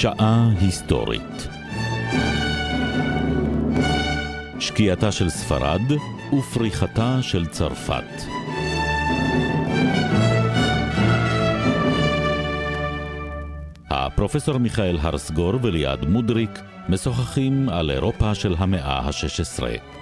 שעה היסטורית שקיעתה של ספרד ופריחתה של צרפת. הפרופסור מיכאל הרסגור וליעד מודריק משוחחים על אירופה של המאה ה-16.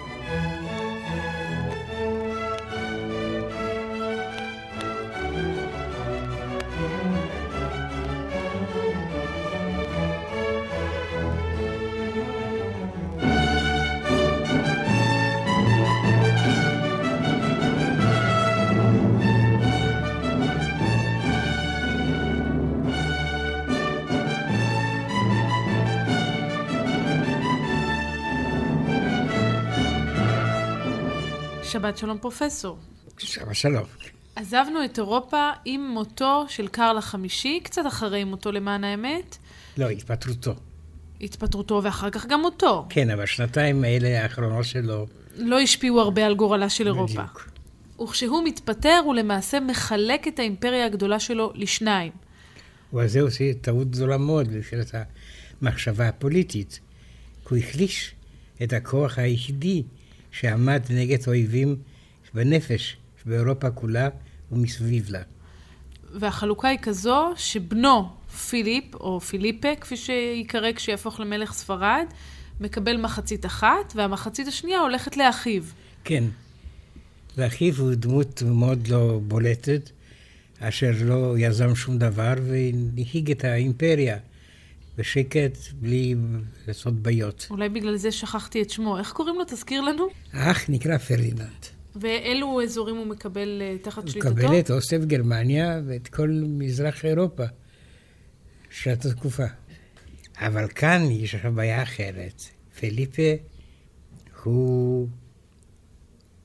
שלום פרופסור. שלום. עזבנו את אירופה עם מותו של קרל החמישי, קצת אחרי מותו למען האמת. לא, התפטרותו. התפטרותו ואחר כך גם מותו. כן, אבל השנתיים האלה האחרונות שלו... לא השפיעו הרבה על גורלה של אירופה. בדיוק. וכשהוא מתפטר, הוא למעשה מחלק את האימפריה הגדולה שלו לשניים. ועל זה עושה טעות גדולה מאוד מבחינת המחשבה הפוליטית. כי הוא החליש את הכוח היחידי שעמד נגד אויבים בנפש באירופה כולה ומסביב לה. והחלוקה היא כזו שבנו, פיליפ, או פיליפה, כפי שיקרא כשיהפוך למלך ספרד, מקבל מחצית אחת, והמחצית השנייה הולכת לאחיו. כן. ואחיו הוא דמות מאוד לא בולטת, אשר לא יזם שום דבר והנהיג את האימפריה בשקט, בלי לעשות בעיות. אולי בגלל זה שכחתי את שמו. איך קוראים לו? תזכיר לנו. האח נקרא פרדיננד. ואילו אזורים הוא מקבל אה, תחת הוא שליטתו? מקבל את אוסף גרמניה ואת כל מזרח אירופה של התקופה. אבל כאן יש לך בעיה אחרת. פליפה הוא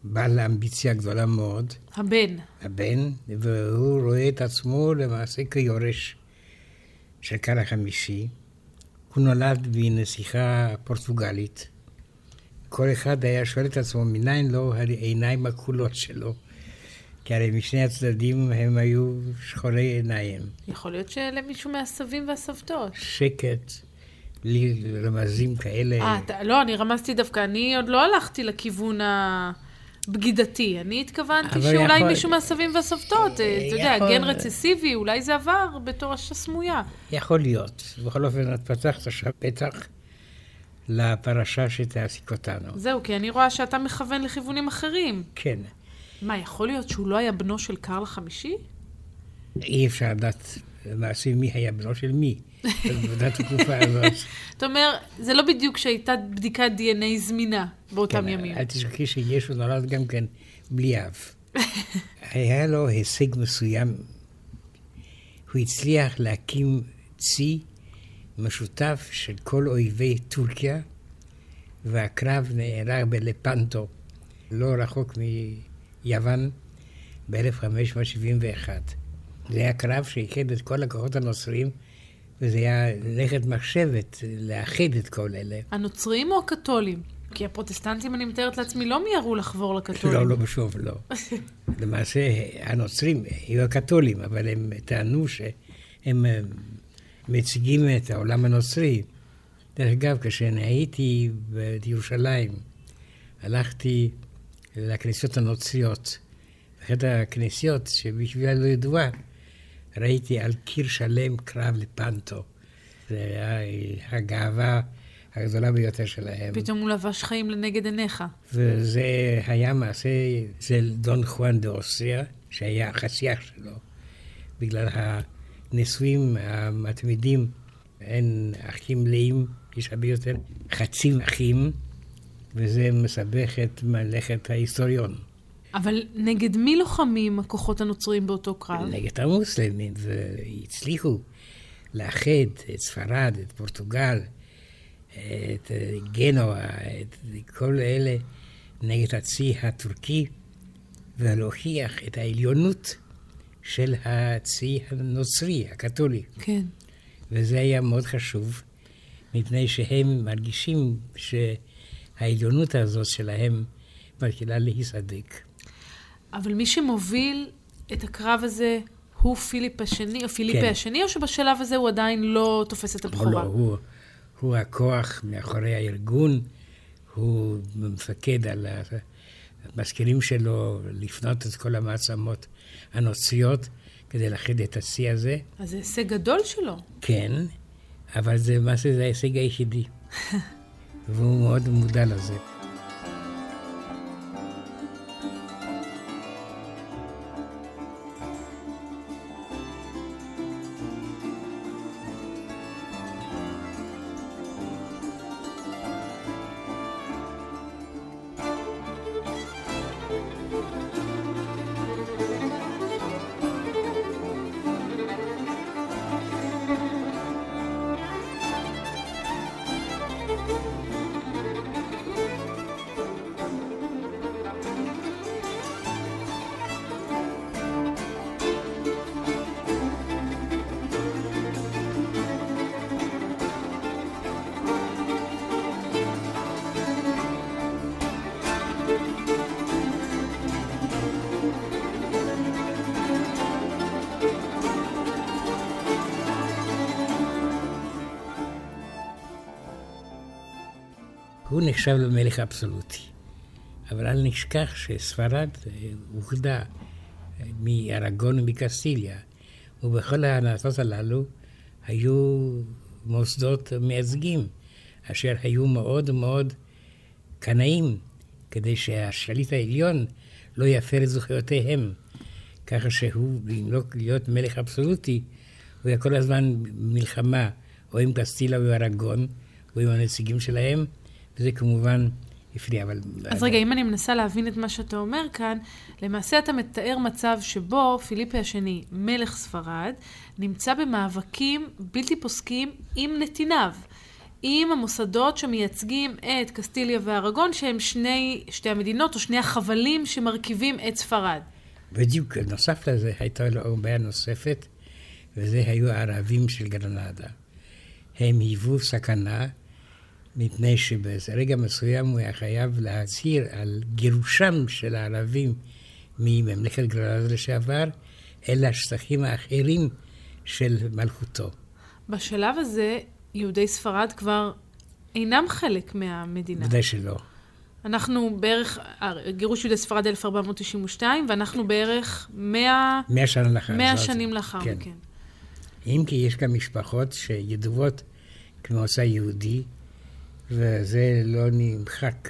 בעל אמביציה גדולה מאוד, הבן. הבן, והוא רואה את עצמו למעשה כיורש של קהל החמישי. הוא נולד מנסיכה פורטוגלית. כל אחד היה שואל את עצמו, מניין לו העיניים הכחולות שלו? כי הרי משני הצדדים הם היו שחורי עיניים. יכול להיות שלמישהו מהסבים והסבתות. שקט, בלי רמזים כאלה. אה, אתה- לא, אני רמזתי דווקא, אני עוד לא הלכתי לכיוון הבגידתי. אני התכוונתי שאולי יכול- מישהו מהסבים והסבתות, אה, אתה יודע, יכול- גן רצסיבי, אולי זה עבר בתור הסמויה. יכול להיות. בכל אופן, את פתחת עכשיו פתח לפרשה שתעסיק אותנו. זהו, כי אני רואה שאתה מכוון לכיוונים אחרים. כן. מה, יכול להיות שהוא לא היה בנו של קרל החמישי? אי אפשר לדעת למעשה מי היה בנו של מי. בעבודת התקופה הזאת. אתה אומר, זה לא בדיוק שהייתה בדיקת דנ"א זמינה באותם כן, ימים. אל תשכחי שישו נולד גם כן בלי אב. היה לו הישג מסוים. הוא הצליח להקים צי משותף של כל אויבי טורקיה, והקרב נערך בלפנטו, לא רחוק מיוון, ב-1571. זה היה קרב שאיחד את כל הכוחות הנוצרים, וזה היה לכת מחשבת לאחד את כל אלה. הנוצרים או הקתולים? כי הפרוטסטנטים, אני מתארת לעצמי, לא מיהרו לחבור לקתולים. לא, לא, בשוב, לא. למעשה, הנוצרים היו הקתולים, אבל הם טענו שהם אה, מציגים את העולם הנוצרי. דרך אגב, כשאני הייתי בירושלים, הלכתי לכנסיות הנוצריות. אחת הכנסיות שבשבילה לא ידועה, ראיתי על קיר שלם קרב לפנטו. זה היה הגאווה הגדולה ביותר שלהם. פתאום הוא לבש חיים לנגד עיניך. וזה היה מעשה של דון חואן דה אוסטריה, שהיה אח שלו, בגלל הנישואים המתמידים, אין אחים מלאים, יש הרבה יותר חצי אחים, וזה מסבך את מלאכת ההיסטוריון. אבל נגד מי לוחמים הכוחות הנוצרים באותו קרב? נגד המוסלמים, והצליחו לאחד את ספרד, את פורטוגל, את גנואה, את כל אלה נגד הצי הטורקי, ולהוכיח את העליונות של הצי הנוצרי, הקתולי. כן. וזה היה מאוד חשוב, מפני שהם מרגישים שהעליונות הזאת שלהם מתחילה להיסדק. אבל מי שמוביל את הקרב הזה הוא פיליפ השני, או פיליפה כן. השני, או שבשלב הזה הוא עדיין לא תופס את לא, הבכורה? לא, הוא, הוא הכוח מאחורי הארגון, הוא מפקד על המזכירים שלו לפנות את כל המעצמות הנוצריות כדי לאחד את השיא הזה. אז זה הישג גדול שלו. כן, אבל זה למעשה זה ההישג היחידי. והוא מאוד מודע לזה. נחשב למלך אבסולוטי. אבל אל נשכח שספרד אה, אוחדה אה, מארגון ומקסיליה, ובכל הארצות הללו היו מוסדות מייצגים, אשר היו מאוד מאוד קנאים, כדי שהשליט העליון לא יפר את זכויותיהם. ככה שהוא, אם לא להיות מלך אבסולוטי, הוא היה כל הזמן במלחמה, או עם קסטילה וארגון, או עם הנציגים שלהם, וזה כמובן הפריע, אבל... אז רגע, אם אני מנסה להבין את מה שאתה אומר כאן, למעשה אתה מתאר מצב שבו פיליפה השני, מלך ספרד, נמצא במאבקים בלתי פוסקים עם נתיניו. עם המוסדות שמייצגים את קסטיליה וארגון, שהם שני, שתי המדינות או שני החבלים שמרכיבים את ספרד. בדיוק, נוסף לזה הייתה לו בעיה נוספת, וזה היו הערבים של גרנדה. הם היוו סכנה, מפני שברגע מסוים הוא היה חייב להצהיר על גירושם של הערבים מממלכת גרנדה לשעבר, אל השטחים האחרים של מלכותו. בשלב הזה, יהודי ספרד כבר אינם חלק מהמדינה. ודאי שלא. אנחנו בערך, גירוש יהודי ספרד 1492, ואנחנו בערך 100, מאה שנה לאחר 100 זאת. שנים לאחר כן. מכן. אם כי יש גם משפחות שידועות כמוצא יהודי, וזה לא נמחק.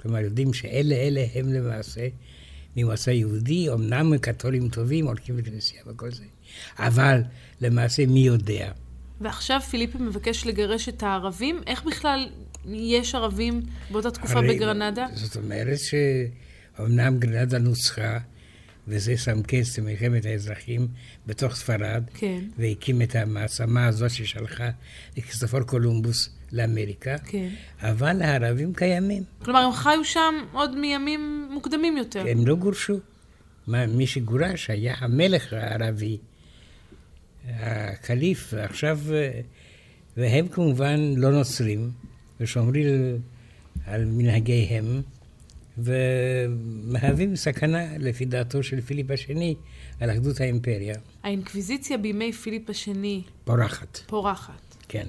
כלומר, יודעים שאלה אלה הם למעשה ממוצא יהודי, אמנם קתולים טובים, הולכים לכנסייה וכל זה, אבל למעשה מי יודע? ועכשיו פיליפה מבקש לגרש את הערבים. איך בכלל יש ערבים באותה תקופה הרי- בגרנדה? זאת אומרת שאומנם גרנדה נוצחה, וזה שם קץ למלחמת האזרחים בתוך ספרד, כן, והקים את המעצמה הזאת ששלחה את כריסטופור קולומבוס לאמריקה, כן. אבל הערבים קיימים. כלומר, הם חיו שם עוד מימים מוקדמים יותר. הם לא גורשו. מה, מי שגורש היה המלך הערבי, הקליף, ועכשיו, אה, והם כמובן לא נוצרים, ושומרים על מנהגיהם, ומהווים סכנה, לפי דעתו של פיליפ השני, על אחדות האימפריה. האינקוויזיציה בימי פיליפ השני פורחת, פורחת. כן.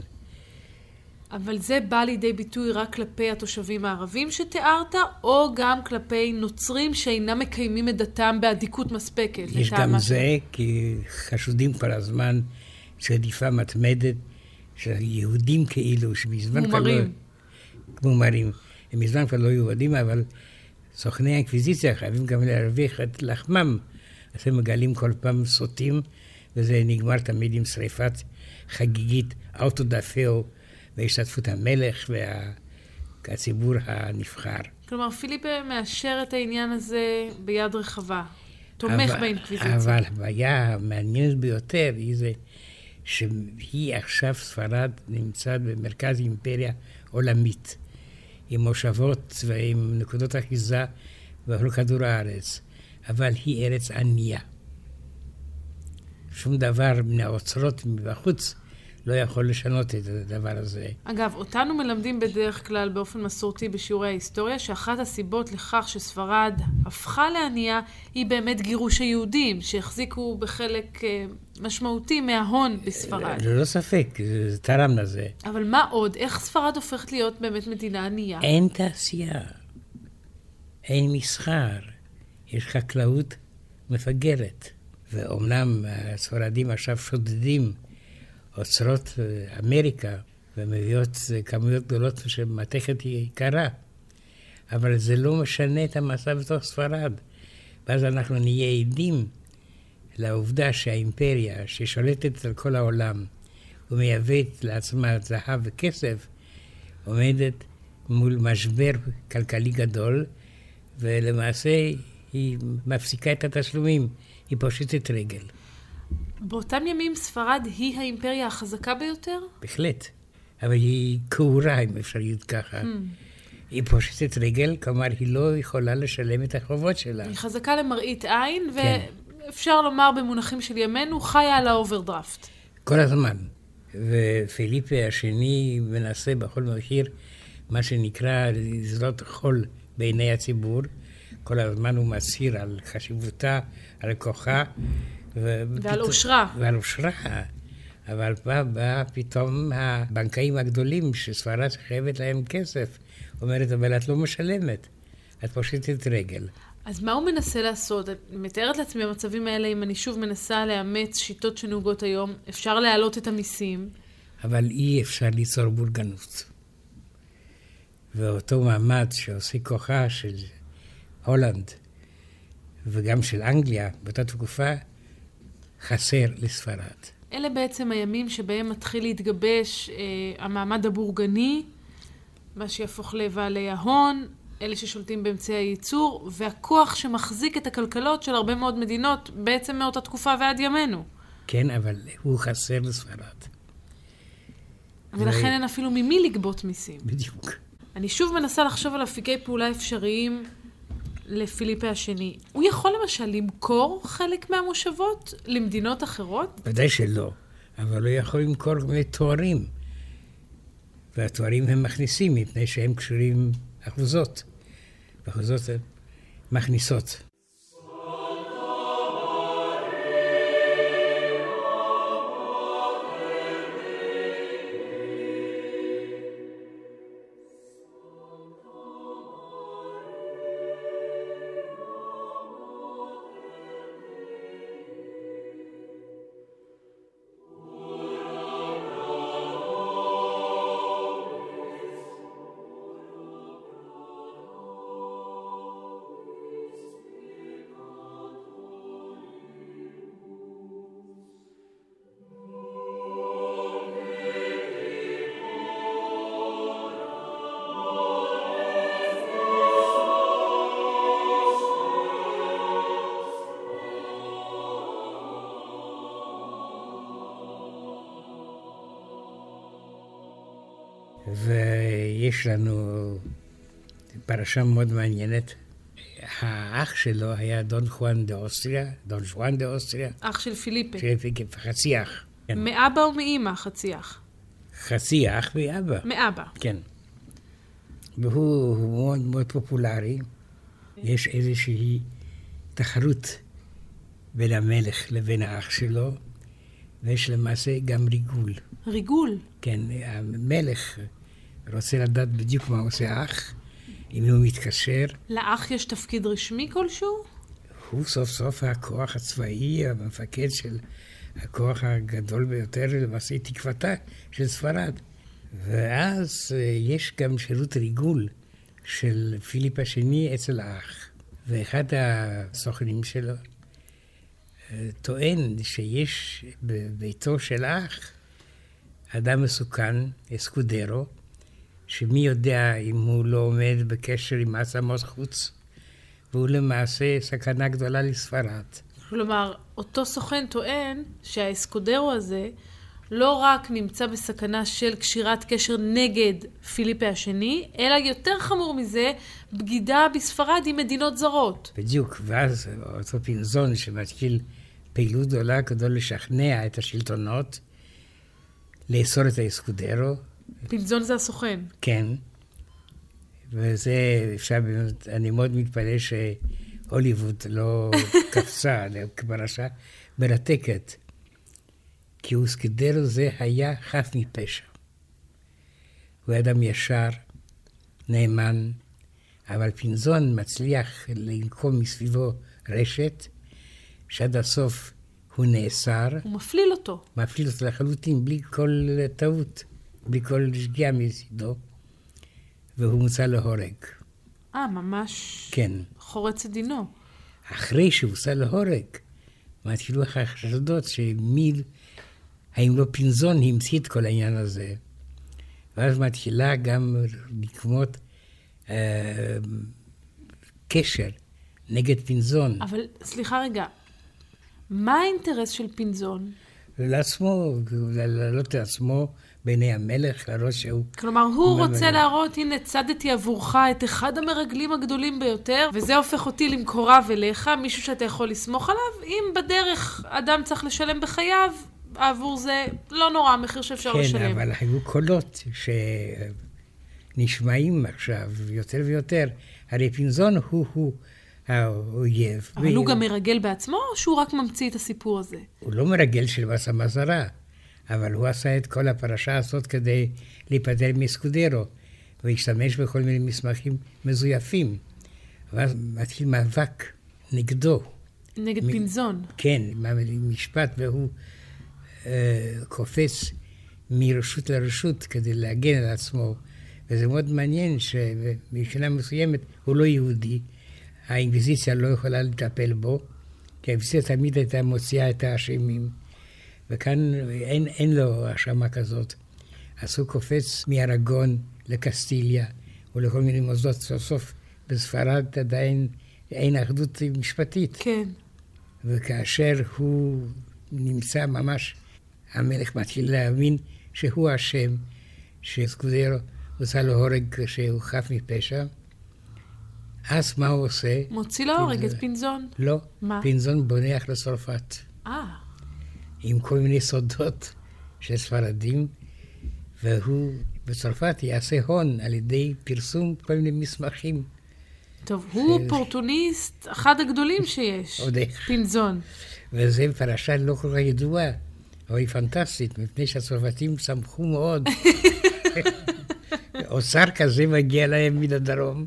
אבל זה בא לידי ביטוי רק כלפי התושבים הערבים שתיארת, או גם כלפי נוצרים שאינם מקיימים את דתם באדיקות מספקת. יש גם זה, כי חשודים כבר הזמן של רדיפה מתמדת של יהודים כאילו, שמזמן כבר לא... מומרים. הם מזמן כבר לא יהודים, אבל סוכני האינקוויזיציה חייבים גם להרוויח את לחמם. אז הם מגלים כל פעם סוטים, וזה נגמר תמיד עם שריפת חגיגית אוטודפאו בהשתתפות המלך והציבור הנבחר. כלומר, פיליפ מאשר את העניין הזה ביד רחבה. תומך באינקוויזיציה. אבל הבעיה המעניינת ביותר היא זה שהיא עכשיו, ספרד, נמצאת במרכז אימפריה עולמית, עם מושבות ועם נקודות אחיזה בכל כדור הארץ, אבל היא ארץ ענייה. שום דבר מן האוצרות מבחוץ לא יכול לשנות את הדבר הזה. אגב, אותנו מלמדים בדרך כלל באופן מסורתי בשיעורי ההיסטוריה, שאחת הסיבות לכך שספרד הפכה לענייה היא באמת גירוש היהודים, שהחזיקו בחלק אה, משמעותי מההון בספרד. ללא ספק, זה תרם לזה. אבל מה עוד? איך ספרד הופכת להיות באמת מדינה ענייה? אין תעשייה, אין מסחר, יש חקלאות מפגרת. ואומנם הספרדים עכשיו שודדים אוצרות אה, אמריקה ומביאות אה, כמויות גדולות של מתכת יקרה, אבל זה לא משנה את המצב בתוך ספרד. ואז אנחנו נהיה עדים לעובדה שהאימפריה ששולטת על כל העולם ומייבאת לעצמה זהב וכסף, עומדת מול משבר כלכלי גדול, ולמעשה היא מפסיקה את התשלומים, היא פושטת רגל. באותם ימים ספרד היא האימפריה החזקה ביותר? בהחלט. אבל היא כעורה, אם אפשר להגיד ככה. Hmm. היא פושטת רגל, כלומר, היא לא יכולה לשלם את החובות שלה. היא חזקה למראית עין, כן. ואפשר לומר במונחים של ימינו, חיה על האוברדרפט. כל הזמן. ופיליפה השני מנסה בכל מחיר, מה שנקרא לזרות חול בעיני הציבור. כל הזמן הוא מצהיר על חשיבותה, על כוחה. ועל אושרה. ועל אושרה. אבל בא, בא פתאום הבנקאים הגדולים שספרד חייבת להם כסף. אומרת, אבל את לא משלמת, את פושטת רגל. אז מה הוא מנסה לעשות? אני מתארת לעצמי במצבים האלה, אם אני שוב מנסה לאמץ שיטות שנהוגות היום, אפשר להעלות את המיסים. אבל אי אפשר ליצור בורגנות. ואותו מעמד שעושה כוחה של הולנד וגם של אנגליה באותה תקופה, חסר לספרד. אלה בעצם הימים שבהם מתחיל להתגבש אה, המעמד הבורגני, מה שיהפוך לבעלי ההון, אלה ששולטים באמצעי הייצור, והכוח שמחזיק את הכלכלות של הרבה מאוד מדינות בעצם מאותה תקופה ועד ימינו. כן, אבל הוא חסר לספרד. ולכן ו... אין אפילו ממי לגבות מיסים. בדיוק. אני שוב מנסה לחשוב על אפיקי פעולה אפשריים לפיליפה השני. הוא יכול למשל למכור חלק מהמושבות למדינות אחרות? ודאי שלא, אבל הוא יכול למכור תוארים. והתוארים הם מכניסים מפני שהם קשורים אחוזות. ואחוזות מכניסות. ויש לנו פרשה מאוד מעניינת. האח שלו היה דון חואן דה אוסטריה, דון חואן דה אוסטריה. אח של פיליפה. פיליפה, חצי אח. כן. מאבא או מאימא חצי אח? חצי אח מאבא. מאבא. כן. והוא מאוד מאוד פופולרי. יש איזושהי תחרות בין המלך לבין האח שלו, ויש למעשה גם ריגול. ריגול? כן, המלך רוצה לדעת בדיוק מה עושה האח, אם הוא מתקשר. לאח יש תפקיד רשמי כלשהו? הוא סוף סוף הכוח הצבאי, המפקד של הכוח הגדול ביותר, למעשה תקוותה של ספרד. ואז אה, יש גם שירות ריגול של פיליפ השני אצל האח. ואחד הסוכנים שלו אה, טוען שיש בביתו של האח אדם מסוכן, אסקודרו, שמי יודע אם הוא לא עומד בקשר עם עצמות חוץ, והוא למעשה סכנה גדולה לספרד. כלומר, אותו סוכן טוען שהאסקודרו הזה לא רק נמצא בסכנה של קשירת קשר נגד פיליפה השני, אלא יותר חמור מזה, בגידה בספרד עם מדינות זרות. בדיוק, ואז אותו פינזון שמתחיל פעילות גדולה כדי לשכנע את השלטונות, לאסור את האסקודרו, פינזון זה הסוכן. כן. וזה, אפשר אני מאוד מתפלא שהוליווד לא קפצה כפרשה מרתקת. כי אוסקדרו זה היה חף מפשע. הוא אדם ישר, נאמן, אבל פינזון מצליח לנקום מסביבו רשת, שעד הסוף הוא נאסר, הוא מפליל אותו. מפליל אותו לחלוטין, בלי כל טעות, בלי כל שגיאה מצידו, והוא מוצא להורג. אה, ממש כן. חורץ את דינו. אחרי שהוא הוצא להורג, מתחילו החשדות שמי, האם לא פינזון המציא את כל העניין הזה. ואז מתחילה גם לקמות אה, קשר נגד פינזון. אבל סליחה רגע, מה האינטרס של פינזון? לעצמו, להעלות לעצמו בעיני המלך, להראות שהוא... כלומר, הוא רוצה להראות, הנה, צדתי עבורך את אחד המרגלים הגדולים ביותר, וזה הופך אותי למקורב אליך, מישהו שאתה יכול לסמוך עליו. אם בדרך אדם צריך לשלם בחייו, עבור זה לא נורא, מחיר שאפשר כן, לשלם. אבל היו קולות שנשמעים עכשיו יותר ויותר. הרי פינזון הוא-הוא האויב. אבל הוא ו- גם מרגל בעצמו, או שהוא רק ממציא את הסיפור הזה? הוא לא מרגל של מסע מזרה, אבל הוא עשה את כל הפרשה הזאת כדי להיפטר מסקודרו, והשתמש בכל מיני מסמכים מזויפים. ואז מתחיל מאבק נגדו. נגד מ- פינזון. כן, משפט, והוא אה, קופץ מרשות לרשות כדי להגן על עצמו. וזה מאוד מעניין שמבחינה מסוימת הוא לא יהודי, האינקוויזיציה לא יכולה לטפל בו, כי האינקוויזיציה תמיד הייתה מוציאה את האשמים, וכאן אין, אין לו האשמה כזאת. אז הוא קופץ מארגון לקסטיליה ולכל מיני מוסדות, סוף סוף בספרד עדיין אין אחדות משפטית. כן. וכאשר הוא נמצא ממש, המלך מתחיל להאמין שהוא אשם, שסקודרו עושה לו הורג כשהוא חף מפשע. אז מה הוא עושה? מוציא להורג את פינזון. פינזון. לא, מה? פינזון בונח לצרפת, אה, עם כל מיני סודות של ספרדים, והוא בצרפת יעשה הון על ידי פרסום כל מיני מסמכים. טוב, הוא אה, אופורטוניסט, אחד הגדולים שיש. עוד איך. פינזון. וזו פרשה לא כל כך ידועה, אבל היא פנטסטית, מפני שהצרפתים שמחו מאוד. אוצר כזה מגיע להם מן הדרום,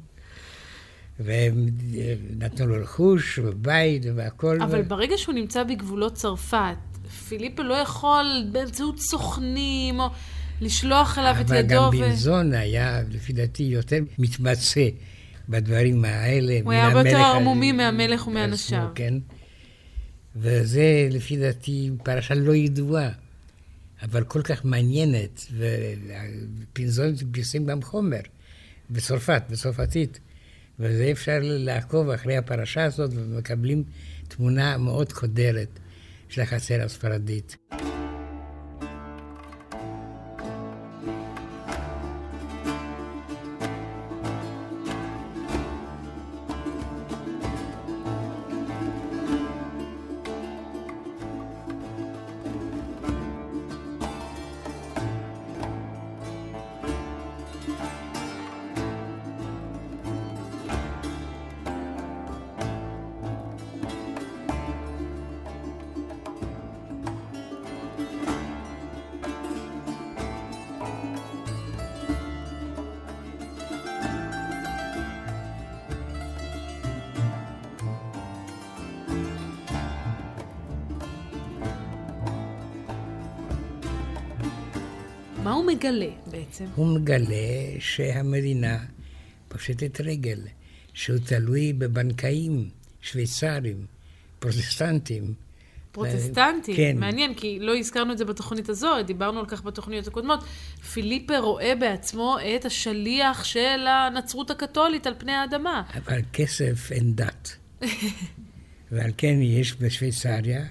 והם אה, נתנו לו רכוש ובית והכל. אבל ו... ברגע שהוא נמצא בגבולות צרפת, פיליפה לא יכול באמצעות סוכנים, או לשלוח אליו את אבל ידו. גם ו- בנזון היה, לפי דעתי, יותר מתמצא בדברים האלה. הוא היה הרבה יותר ערמומי ה- מהמלך ומאנשיו. כן. וזה, לפי דעתי, פרשה לא ידועה, אבל כל כך מעניינת, ופינזון פרסם גם חומר בצרפת, בצרפתית, וזה אפשר לעקוב אחרי הפרשה הזאת, ומקבלים תמונה מאוד קודרת של החצר הספרדית. מה הוא מגלה בעצם? הוא מגלה שהמדינה פושטת רגל, שהוא תלוי בבנקאים שוויצרים, פרוטסטנטים. פרוטסטנטים. כן. מעניין, כי לא הזכרנו את זה בתוכנית הזו, דיברנו על כך בתוכניות הקודמות. פיליפה רואה בעצמו את השליח של הנצרות הקתולית על פני האדמה. אבל כסף אין דת. ועל כן יש בשוויצריה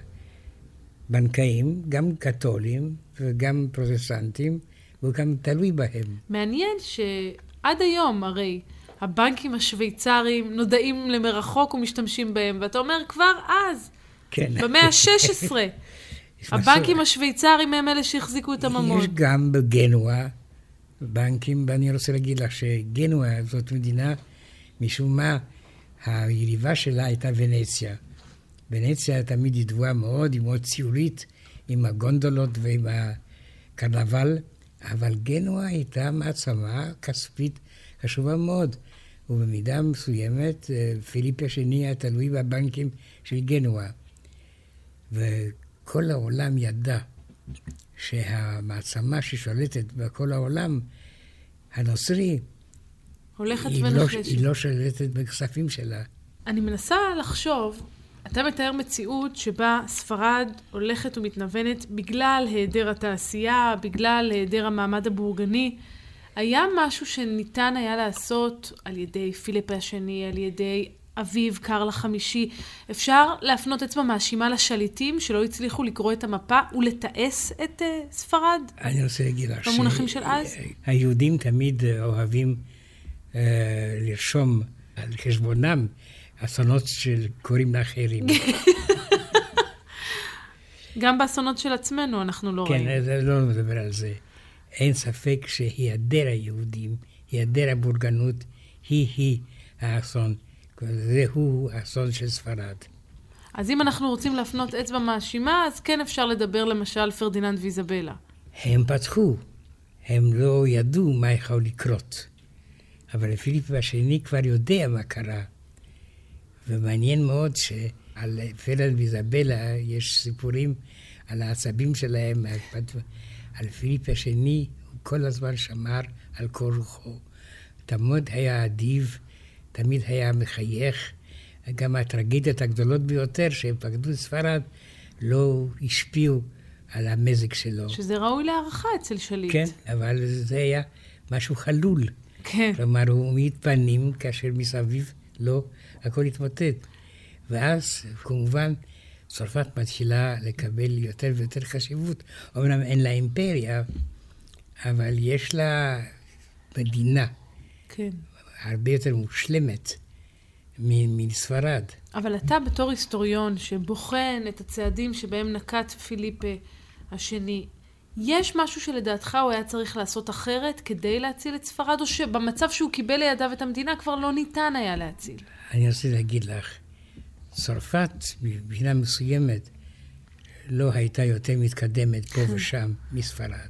בנקאים, גם קתולים וגם פרוטסטנטים, והוא גם תלוי בהם. מעניין שעד היום, הרי, הבנקים השוויצריים נודעים למרחוק ומשתמשים בהם, ואתה אומר כבר אז, כן. במאה ה-16. הבנקים השוויצרים הם אלה שהחזיקו את הממון. יש גם בגנואה בנקים, ואני רוצה להגיד לך שגנואה זאת מדינה, משום מה, היריבה שלה הייתה ונציה. ונציה תמיד ידועה מאוד, היא מאוד ציורית, עם הגונדולות ועם הקרנבל, אבל גנואה הייתה מעצמה כספית חשובה מאוד. ובמידה מסוימת אה, פיליפ השני היה תלוי בבנקים של גנואה. וכל העולם ידע שהמעצמה ששולטת בכל העולם, הנוצרי, הולכת היא לא. היא לא שולטת בכספים שלה. אני מנסה לחשוב, אתה מתאר מציאות שבה ספרד הולכת ומתנוונת בגלל היעדר התעשייה, בגלל היעדר המעמד הבורגני. היה משהו שניתן היה לעשות על ידי פיליפ השני, על ידי אביו קרל החמישי. אפשר להפנות אצבע מאשימה לשליטים שלא הצליחו לקרוא את המפה ולתעש את uh, ספרד? אני רוצה להגיד לך במונחים של אז? היהודים תמיד אוהבים uh, לרשום על חשבונם אסונות שקורים לאחרים. גם באסונות של עצמנו אנחנו לא כן, רואים. אני לא מדבר על זה. אין ספק שהיעדר היהודים, היעדר הבורגנות, היא-היא האסון. זהו האסון של ספרד. אז אם אנחנו רוצים להפנות אצבע מאשימה, אז כן אפשר לדבר למשל פרדיננד ואיזבלה. הם פתחו, הם לא ידעו מה יכול לקרות. אבל פיליפ השני כבר יודע מה קרה. ומעניין מאוד שעל פרדיננד ואיזבלה יש סיפורים על העצבים שלהם, על- פיליפ השני, הוא כל הזמן שמר על כל רוחו. תמיד היה אדיב, תמיד היה מחייך. גם הטרגדיות הגדולות ביותר שהם פקדו את ספרד לא השפיעו על המזג שלו. שזה ראוי להערכה אצל שליט. כן, אבל זה היה משהו חלול. כן. כלומר, הוא מעיד פנים כאשר מסביב לו הכל התמוטט. ואז, כמובן, צרפת מתחילה לקבל יותר ויותר חשיבות. אומנם אין לה אימפריה, אבל יש לה מדינה כן. הרבה יותר מושלמת מ- מספרד. אבל אתה בתור היסטוריון שבוחן את הצעדים שבהם נקט פיליפה השני, יש משהו שלדעתך הוא היה צריך לעשות אחרת כדי להציל את ספרד, או שבמצב שהוא קיבל לידיו את המדינה כבר לא ניתן היה להציל? אני רוצה להגיד לך, צרפת, מבחינה מסוימת, לא הייתה יותר מתקדמת פה ושם מספרד.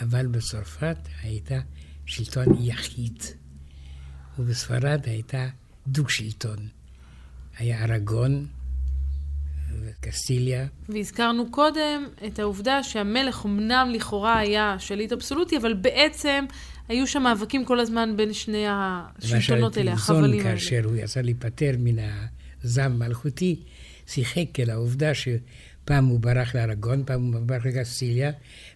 אבל בצרפת הייתה שלטון יחיד, ובספרד הייתה דו-שלטון. היה ארגון וקסטיליה, והזכרנו קודם את העובדה שהמלך אמנם לכאורה היה שליט אבסולוטי, אבל בעצם היו שם מאבקים כל הזמן בין שני השלטונות האלה, למשל, החבלים האלה. כאשר הוא יצא להיפטר מן הזעם המלכותי, שיחק על העובדה שפעם הוא ברח לארגון, פעם הוא ברח לקסטיליה,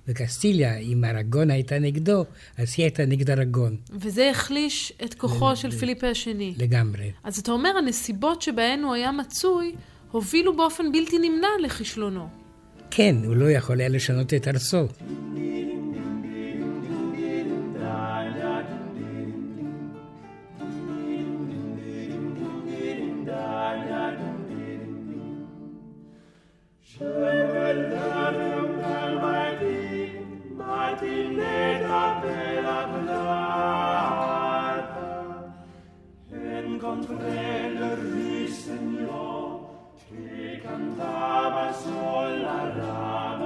וקסטיליה, אם ארגון הייתה נגדו, אז היא הייתה נגד ארגון, וזה החליש את כוחו של פיליפה השני. לגמרי. אז אתה אומר, הנסיבות שבהן הוא היה מצוי, הובילו באופן בלתי נמנע לכישלונו. כן, הוא לא יכול היה לשנות את ארצו. Encontré cantaba sola la rama.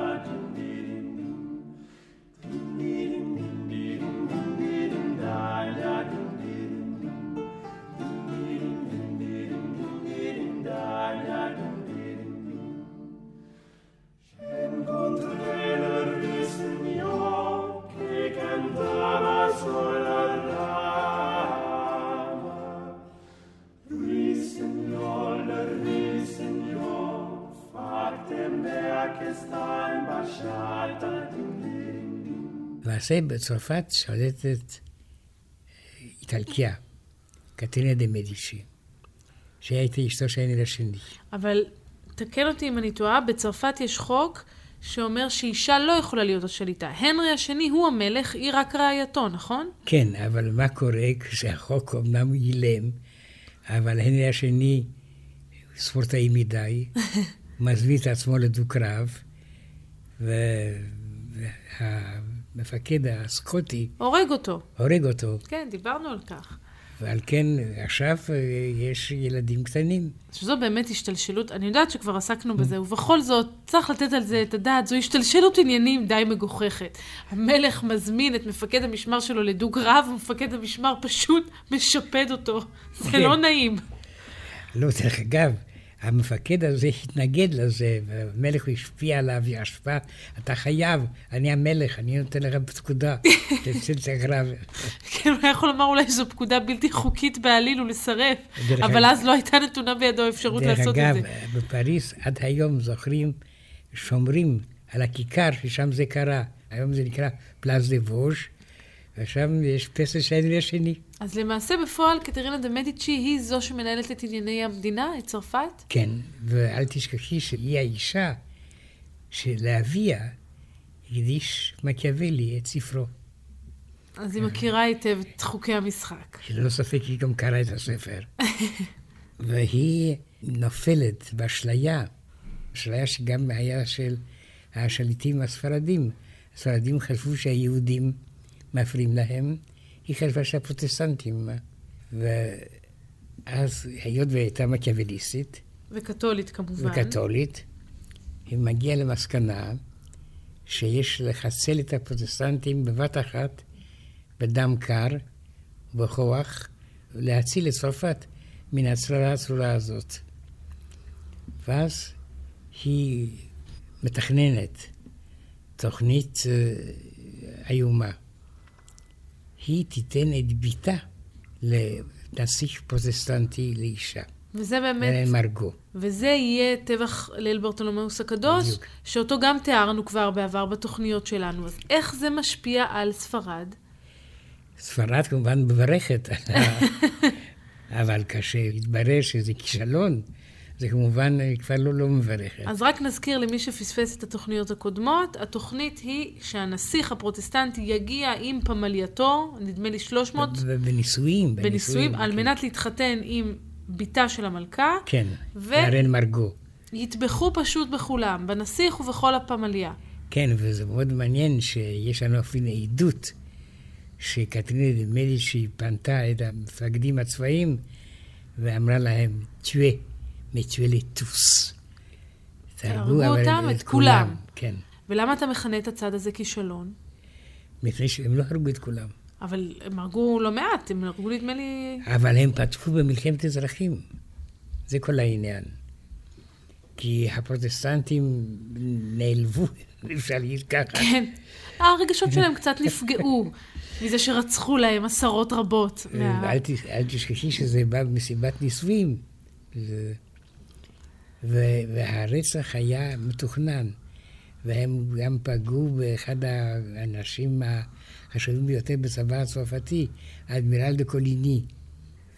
למעשה בצרפת שולטת איטלקיה, קטרינה דה מדישי, שהיא הייתה אשתו של הנרי השני. אבל תקן אותי אם אני טועה, בצרפת יש חוק שאומר שאישה לא יכולה להיות השליטה. הנרי השני הוא המלך, היא רק רעייתו, נכון? כן, אבל מה קורה כשהחוק אמנם אילם, אבל הנרי השני ספורטאי מדי, מזמין את עצמו לדו-קרב, והמפקד הסקוטי הורג אותו. הורג אותו, כן, דיברנו על כך. ועל כן עכשיו אה, יש ילדים קטנים. שזו באמת השתלשלות, אני יודעת שכבר עסקנו בזה, ובכל זאת, צריך לתת על זה את הדעת, זו השתלשלות עניינים די מגוחכת. המלך מזמין את מפקד המשמר שלו לדוג רב, ומפקד המשמר פשוט משפד אותו. זה כן. לא נעים. לא, דרך אגב, המפקד הזה התנגד לזה, והמלך השפיע עליו, השפע, אתה חייב, אני המלך, אני נותן לך פקודה, תצא. כן, הוא היה יכול לומר אולי שזו פקודה בלתי חוקית בעליל ולסרב, דרך אבל אגב- אז לא הייתה נתונה בידו האפשרות דרך לעשות אגב, את זה. בפריז עד היום זוכרים, שומרים על הכיכר ששם זה קרה. היום זה נקרא פלאס דה ווז', ושם יש פסל של העיר השני. אז למעשה בפועל קטרינה דה מדיצ'י היא זו שמנהלת את ענייני המדינה, את צרפת? כן, ואל תשכחי שהיא האישה שלאביה הקדיש מקיאוולי את ספרו. אז היא מכירה היטב את חוקי המשחק. שללא ספק היא גם קראה את הספר. והיא נופלת באשליה, אשליה שגם היה של השליטים הספרדים. הספרדים חשבו שהיהודים מפריעים להם, היא חשבה שהפרוטסטנטים. ואז, היות והיא הייתה מקיאווליסטית וקתולית כמובן. וקתולית, היא מגיעה למסקנה שיש לחסל את הפרוטסטנטים בבת אחת, בדם קר, בכוח, להציל את צרפת מן הצררה הצרורה הזאת. ואז היא מתכננת תוכנית אה, איומה. היא תיתן את בתה לנסיך פרוטסטנטי לאישה, וזה באמת, מרגו. וזה יהיה טבח ליל ברטולומיאוס הקדוש, בדיוק. שאותו גם תיארנו כבר בעבר בתוכניות שלנו. אז איך זה משפיע על ספרד? ספרד כמובן מברכת, אבל כאשר התברר שזה כישלון, זה כמובן אה, כבר לא, לא מברכת. אז רק נזכיר למי שפספס את התוכניות הקודמות, התוכנית היא שהנסיך הפרוטסטנטי יגיע עם פמלייתו, נדמה לי 300, ב- בנישואים. בנישואים, על כן. מנת להתחתן עם בתה של המלכה, כן, ו- והרן מרגו. יטבחו פשוט בכולם, בנסיך ובכל הפמליה. כן, וזה מאוד מעניין שיש לנו אפילו עדות שקטרינה דה מדיצ'י פנתה את המפקדים הצבאיים ואמרה להם, תשואה, מתשואה לטוס. תהרגו אותם, את כולם. כן, ולמה אתה מכנה את הצד הזה כישלון? מפני שהם לא הרגו את כולם. אבל הם הרגו לא מעט, הם הרגו נדמה לי... אבל הם פתחו במלחמת אזרחים. זה כל העניין. כי הפרוטסטנטים נעלבו, אפשר להגיד ככה. כן. הרגשות שלהם קצת נפגעו מזה שרצחו להם עשרות רבות. מה- אל, ת, אל תשכחי שזה בא במסיבת נישואים. זה... והרצח היה מתוכנן. והם גם פגעו באחד האנשים החשובים ביותר בצבא הצרפתי, האדמירל דה קוליני.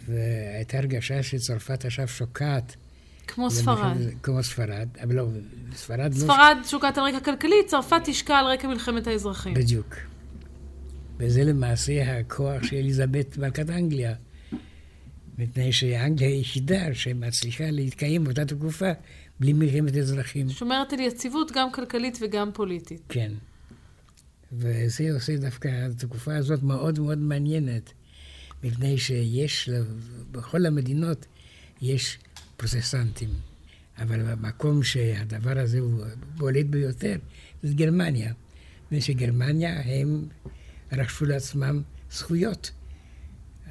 והייתה הרגשה שצרפת עכשיו שוקעת. כמו ספרד. כמו ספרד, אבל לא, ספרד לא... ספרד שוקעת על רקע כלכלי, צרפת תשקע על רקע מלחמת האזרחים. בדיוק. וזה למעשה הכוח של אליזבת מלכת אנגליה. מפני שאנגליה היא היחידה שמצליחה להתקיים באותה תקופה בלי מלחמת אזרחים. שומרת על יציבות גם כלכלית וגם פוליטית. כן. וזה עושה דווקא התקופה הזאת מאוד מאוד מעניינת, מפני שיש, בכל המדינות יש פרוטסטנטים. אבל במקום שהדבר הזה הוא בולט ביותר, זה גרמניה. מפני שגרמניה הם רכשו לעצמם זכויות.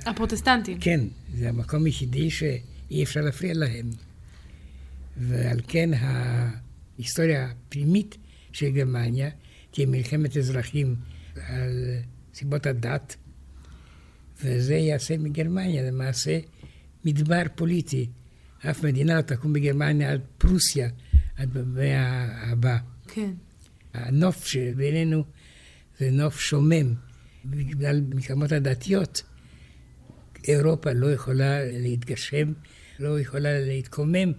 הפרוטסטנטים. כן, זה המקום היחידי שאי אפשר להפריע להם. ועל כן ההיסטוריה הפנימית של גרמניה תהיה מלחמת אזרחים על סיבות הדת, וזה יעשה מגרמניה למעשה מדבר פוליטי. אף מדינה לא תקום בגרמניה עד פרוסיה, עד במאה הבאה. כן. הנוף שבינינו זה נוף שומם. בגלל מלחמות הדתיות, אירופה לא יכולה להתגשם, לא יכולה להתקומם,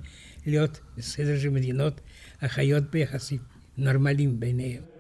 להיות בסדר של מדינות החיות ביחסים נורמליים ביניהם.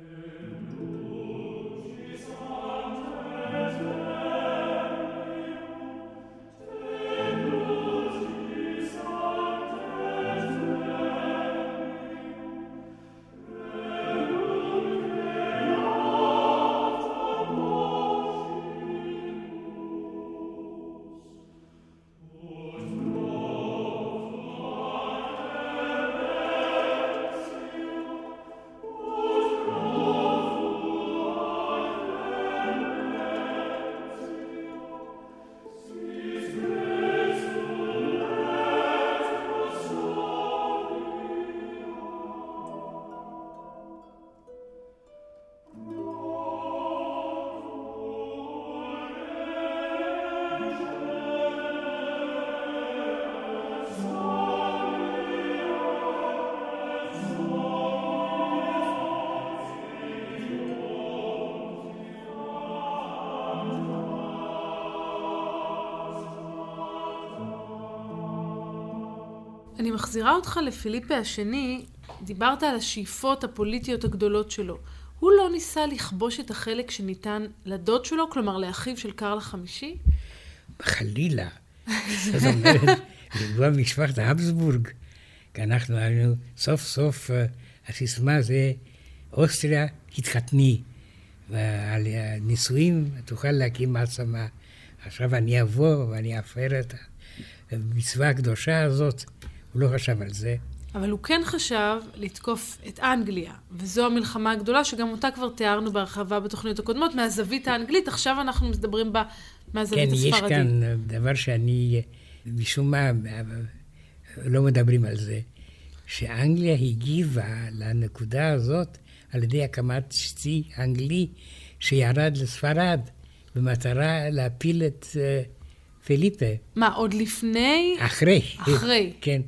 אותך לפיליפה השני, דיברת על השאיפות הפוליטיות הגדולות שלו. הוא לא ניסה לכבוש את החלק שניתן לדוד שלו, כלומר לאחיו של קרל החמישי? חלילה. זאת אומרת, לפגוע במשפחת האבסבורג. כי אנחנו היינו, סוף סוף אה, הסיסמה זה אוסטריה התחתני, ועל הנישואים תוכל להקים מעצמה. עכשיו אני אבוא ואני אפר את המצווה הקדושה הזאת. הוא לא חשב על זה. אבל הוא כן חשב לתקוף את אנגליה, וזו המלחמה הגדולה שגם אותה כבר תיארנו בהרחבה בתוכניות הקודמות, מהזווית האנגלית, עכשיו אנחנו מדברים בה מהזווית כן, הספרדית. יש כאן דבר שאני, משום מה, לא מדברים על זה, שאנגליה הגיבה לנקודה הזאת על ידי הקמת צי אנגלי שירד לספרד, במטרה להפיל את פיליפה. מה, עוד לפני? אחרי. אחרי. כן,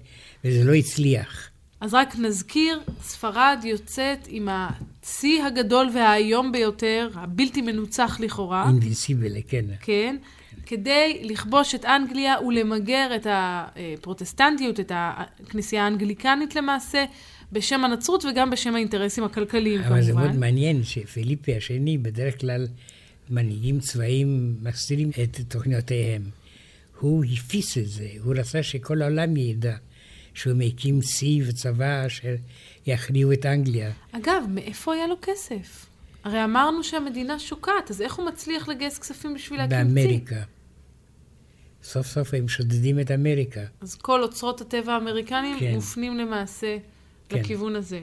וזה לא הצליח. אז רק נזכיר, ספרד יוצאת עם הצי הגדול והאיום ביותר, הבלתי מנוצח לכאורה. אינביסיבל, כן. כן. כדי לכבוש את אנגליה ולמגר את הפרוטסטנטיות, את הכנסייה האנגליקנית למעשה, בשם הנצרות וגם בשם האינטרסים הכלכליים אבל כמובן. אבל זה מאוד מעניין שפיליפי השני, בדרך כלל מנהיגים צבאיים מסתירים את תוכניותיהם. הוא הפיס את זה, הוא רצה שכל העולם ידע שהוא מקים צי וצבא אשר יכריעו את אנגליה. אגב, מאיפה היה לו כסף? הרי אמרנו שהמדינה שוקעת, אז איך הוא מצליח לגייס כספים בשביל להקים צי? באמריקה. סוף סוף הם שודדים את אמריקה. אז כל אוצרות הטבע האמריקניים כן. מופנים למעשה כן. לכיוון הזה.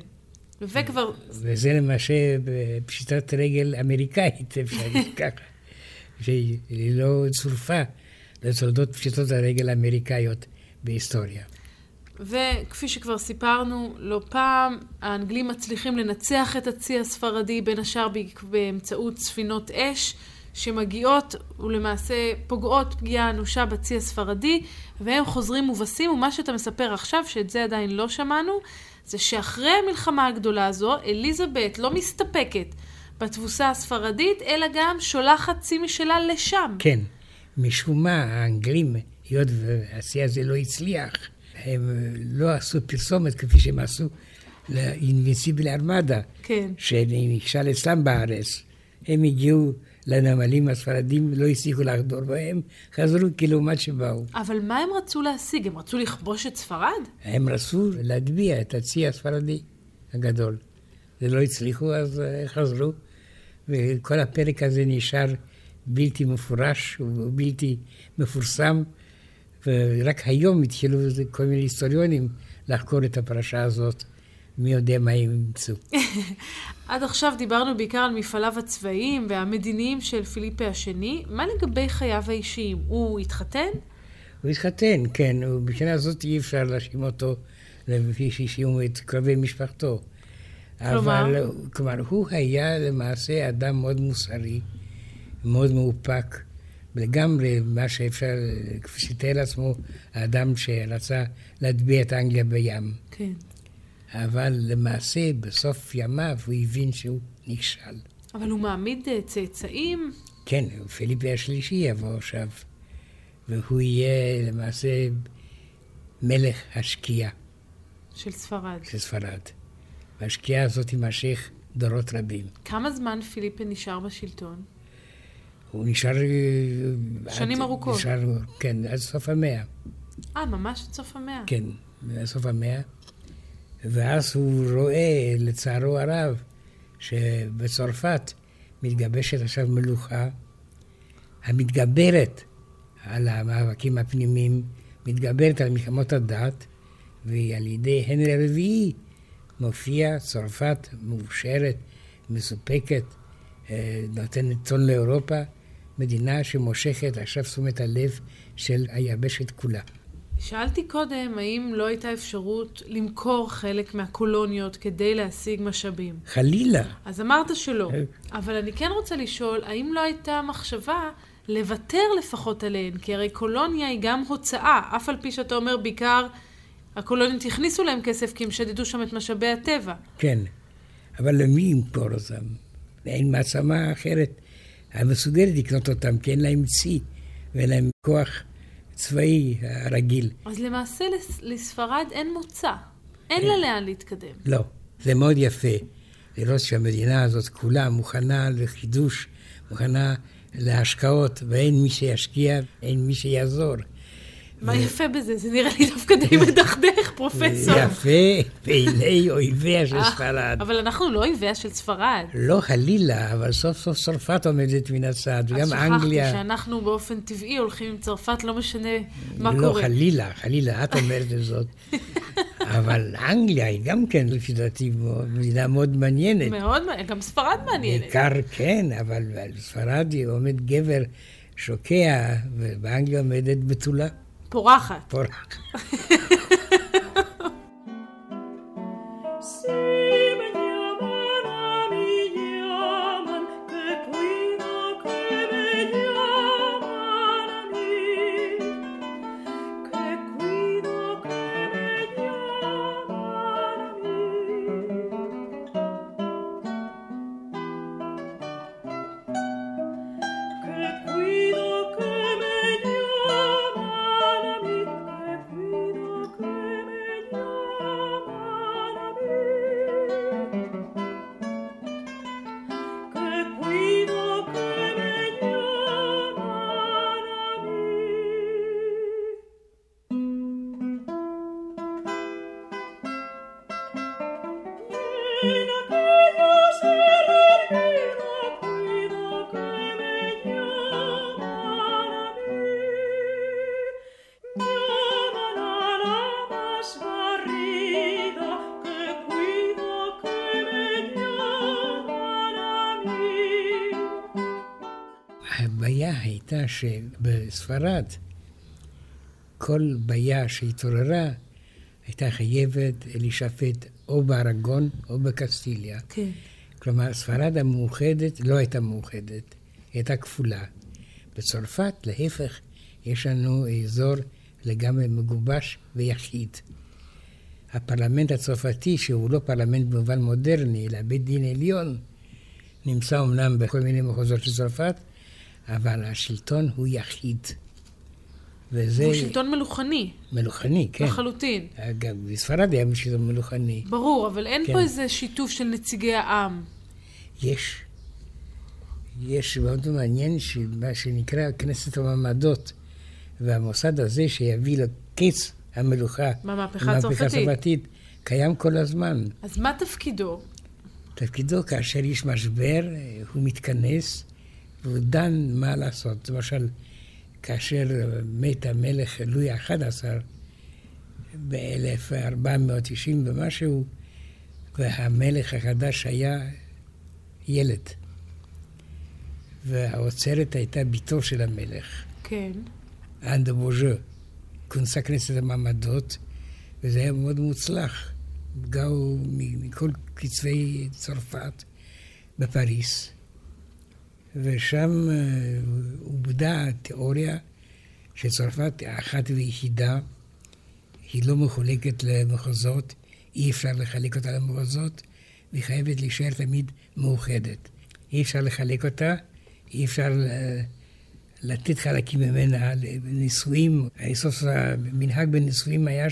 וכבר, וזה למעשה פשיטת רגל אמריקאית, אפשר להגיד ככה, שהיא לא צורפה לתולדות פשיטות הרגל האמריקאיות בהיסטוריה. וכפי שכבר סיפרנו, לא פעם האנגלים מצליחים לנצח את הצי הספרדי, בין השאר באמצעות ספינות אש, שמגיעות ולמעשה פוגעות פגיעה אנושה בצי הספרדי, והם חוזרים מובסים, ומה שאתה מספר עכשיו, שאת זה עדיין לא שמענו, זה שאחרי המלחמה הגדולה הזו, אליזבת לא מסתפקת בתבוסה הספרדית, אלא גם שולחת צי משלה לשם. כן, משום מה האנגלים, היות והשיא הזה לא הצליח, הם לא עשו פרסומת כפי שהם עשו לאינבנסיבל ארמדה, כן. שנכשל אצלם בארץ. הם הגיעו לנמלים הספרדים, לא הצליחו לחדור בהם, חזרו כלעומת שבאו. אבל מה הם רצו להשיג? הם רצו לכבוש את ספרד? הם רצו להטביע את הצי הספרדי הגדול. זה לא הצליחו, אז אה, חזרו, וכל הפרק הזה נשאר בלתי מפורש ובלתי מפורסם, ורק היום התחילו כל מיני היסטוריונים לחקור את הפרשה הזאת. מי יודע מה הם ימצאו. עד עכשיו דיברנו בעיקר על מפעליו הצבאיים והמדיניים של פיליפה השני. מה לגבי חייו האישיים? הוא התחתן? הוא התחתן, כן, ובשנה הזאת אי אפשר להאשים אותו לפי שהאשימו את קרובי משפחתו. כלומר? אבל, כלומר, הוא היה למעשה אדם מאוד מוסרי, מאוד מאופק, לגמרי מה שאפשר, כפי שתאר לעצמו, האדם שרצה להטביע את אנגליה בים. כן. אבל למעשה, בסוף ימיו הוא הבין שהוא נכשל. אבל הוא מעמיד אה, צאצאים? כן, פיליפי השלישי יבוא עכשיו, והוא יהיה למעשה מלך השקיעה של ספרד. של ספרד. והשקיעה הזאת תימשך דורות רבים. כמה זמן פיליפה נשאר בשלטון? הוא נשאר... שנים עד, ארוכות. נשאר, כן, עד סוף המאה. אה, ממש עד סוף המאה. כן, עד סוף המאה. ואז הוא רואה, לצערו הרב, שבצרפת מתגבשת עכשיו מלוכה המתגברת על המאבקים הפנימיים, מתגברת על מלחמות הדת, ועל ידי הנרי הרביעי מופיע צרפת מאושרת, מסופקת, אה, נותנת טון לאירופה, מדינה שמושכת עכשיו תשומת הלב של היבשת כולה. שאלתי קודם האם לא הייתה אפשרות למכור חלק מהקולוניות כדי להשיג משאבים. חלילה. אז אמרת שלא. אה. אבל אני כן רוצה לשאול, האם לא הייתה מחשבה לוותר לפחות עליהן? כי הרי קולוניה היא גם הוצאה, אף על פי שאתה אומר בעיקר, הקולוניות הכניסו להם כסף כי הם שדדו שם את משאבי הטבע. כן, אבל למי ימכור אותם? אין מעצמה אחרת המסוגלת לקנות אותם, כי אין להם צי ואין להם כוח הצבאי הרגיל. אז למעשה לס- לספרד אין מוצא. אין לה לאן להתקדם. לא, זה מאוד יפה לראות שהמדינה הזאת כולה מוכנה לחידוש, מוכנה להשקעות, ואין מי שישקיע, אין מי שיעזור. מה יפה בזה? זה נראה לי דווקא די מדכדך, פרופסור. יפה בעיני אויביה של אה, ספרד. אבל אנחנו לא אויביה של ספרד. לא חלילה, אבל סוף סוף צרפת עומדת מן הצד, וגם אז שכחתי אנגליה. שאנחנו באופן טבעי הולכים עם צרפת, לא משנה מה לא, קורה. חלילה, חלילה, את אומרת את זאת. אבל אנגליה היא גם כן, לפי דעתי, מדינה מאוד מעניינת. מאוד מעניין, גם ספרד מעניינת. בעיקר כן, אבל בספרד עומד גבר שוקע, ובאנגליה עומדת בתולה פורחת. פורחת. שבספרד, כל בעיה שהתעוררה הייתה חייבת להישפט או בארגון או בקסטיליה. כן. כלומר, ספרד המאוחדת לא הייתה מאוחדת, היא הייתה כפולה. בצרפת, להפך, יש לנו אזור לגמרי מגובש ויחיד. הפרלמנט הצרפתי, שהוא לא פרלמנט במובן מודרני, אלא בית דין עליון, נמצא אמנם בכל מיני מחוזות של צרפת, אבל השלטון הוא יחיד. וזה הוא שלטון מלוכני, מלוכני, כן. לחלוטין. אגב, בספרד היה שלטון מלוכני. ברור, אבל אין כן. פה איזה שיתוף של נציגי העם. יש. יש מאוד מעניין שמה שנקרא כנסת המעמדות, והמוסד הזה שיביא לקץ המלוכה, במהפכה המהפכה הצרפתית. הצרפתית, קיים כל הזמן. אז מה תפקידו? תפקידו כאשר יש משבר, אה, הוא מתכנס והוא דן מה לעשות. למשל, כאשר מת המלך לואי ה-11 ב-1490 ומשהו, והמלך החדש היה ילד. והאוצרת הייתה בתו של המלך, כן. אן דה בוז'ה. כונסה כנסת המעמדות, וזה היה מאוד מוצלח. באו מ- מכל קצווי צרפת בפריס, ושם אה, עובדה התיאוריה שצרפת אחת ויחידה, היא לא מחולקת למחוזות, אי אפשר לחלק אותה למחוזות, והיא חייבת להישאר תמיד מאוחדת. אי אפשר לחלק אותה, אי אפשר אה, לתת חלקים ממנה לנישואים. סוף סוף המנהג בנישואים היה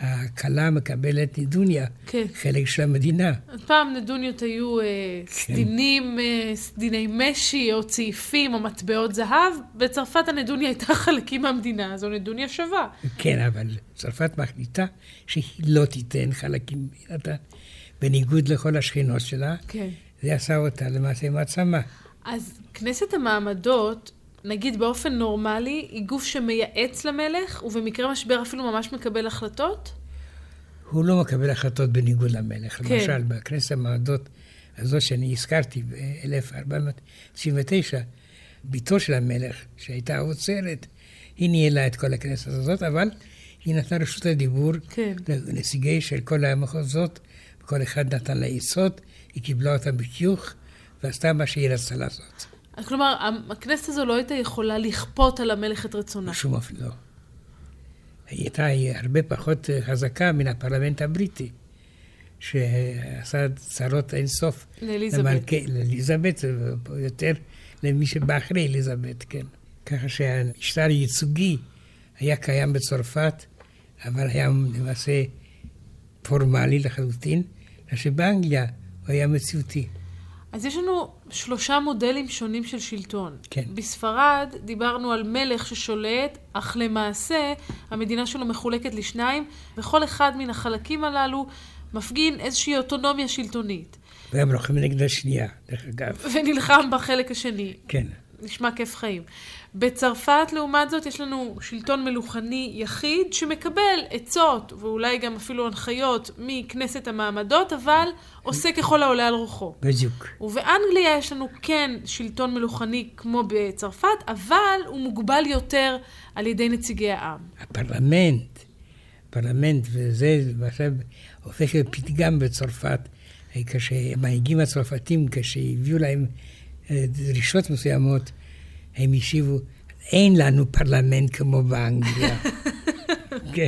שהכלה מקבלת נדוניה, כן. חלק של המדינה. פעם נדוניות היו אה, סדינים, אה, סדיני משי, או צעיפים, או מטבעות זהב. בצרפת הנדוניה הייתה חלקים מהמדינה, זו נדוניה שווה. כן, אבל צרפת מחליטה שהיא לא תיתן חלקים מבחינתה, בניגוד לכל השכנות שלה. כן. זה עשה אותה למעשה מעצמה. אז כנסת המעמדות, נגיד באופן נורמלי, היא גוף שמייעץ למלך, ובמקרה משבר אפילו ממש מקבל החלטות? הוא לא מקבל החלטות בניגוד למלך. כן. למשל, בכנסת המעמדות הזאת שאני הזכרתי ב-1499, בתו של המלך, שהייתה האוצרת, היא ניהלה את כל הכנסת הזאת, אבל היא נתנה רשות הדיבור כן. לנציגי של כל המחוזות, וכל אחד נתן לה עצות, היא קיבלה אותם בחיוך, ועשתה מה שהיא רצתה לעשות. כלומר, הכנסת הזו לא הייתה יכולה לכפות על המלך את רצונה. בשום אופן לא. היא הייתה הרבה פחות חזקה מן הפרלמנט הבריטי, שעשה צרות אינסוף. לאליזבת. לאליזבת, ויותר למי שבא אחרי אליזבת, כן. ככה שהמשטר הייצוגי היה קיים בצרפת, אבל היה למעשה פורמלי לחלוטין, אלא שבאנגליה הוא היה מציאותי. אז יש לנו שלושה מודלים שונים של שלטון. כן. בספרד דיברנו על מלך ששולט, אך למעשה המדינה שלו מחולקת לשניים, וכל אחד מן החלקים הללו מפגין איזושהי אוטונומיה שלטונית, והם לוחמים נגד השנייה, דרך אגב. ונלחם בחלק השני. כן. נשמע כיף חיים. בצרפת, לעומת זאת, יש לנו שלטון מלוכני יחיד שמקבל עצות, ואולי גם אפילו הנחיות, מכנסת המעמדות, אבל עושה ככל העולה על רוחו. בדיוק. ובאנגליה יש לנו כן שלטון מלוכני כמו בצרפת, אבל הוא מוגבל יותר על ידי נציגי העם. הפרלמנט, פרלמנט, וזה עכשיו הופך להיות פתגם בצרפת, כשהמנהיגים הצרפתים, כשהביאו להם אה, דרישות מסוימות, הם השיבו, אין לנו פרלמנט כמו באנגליה. כן,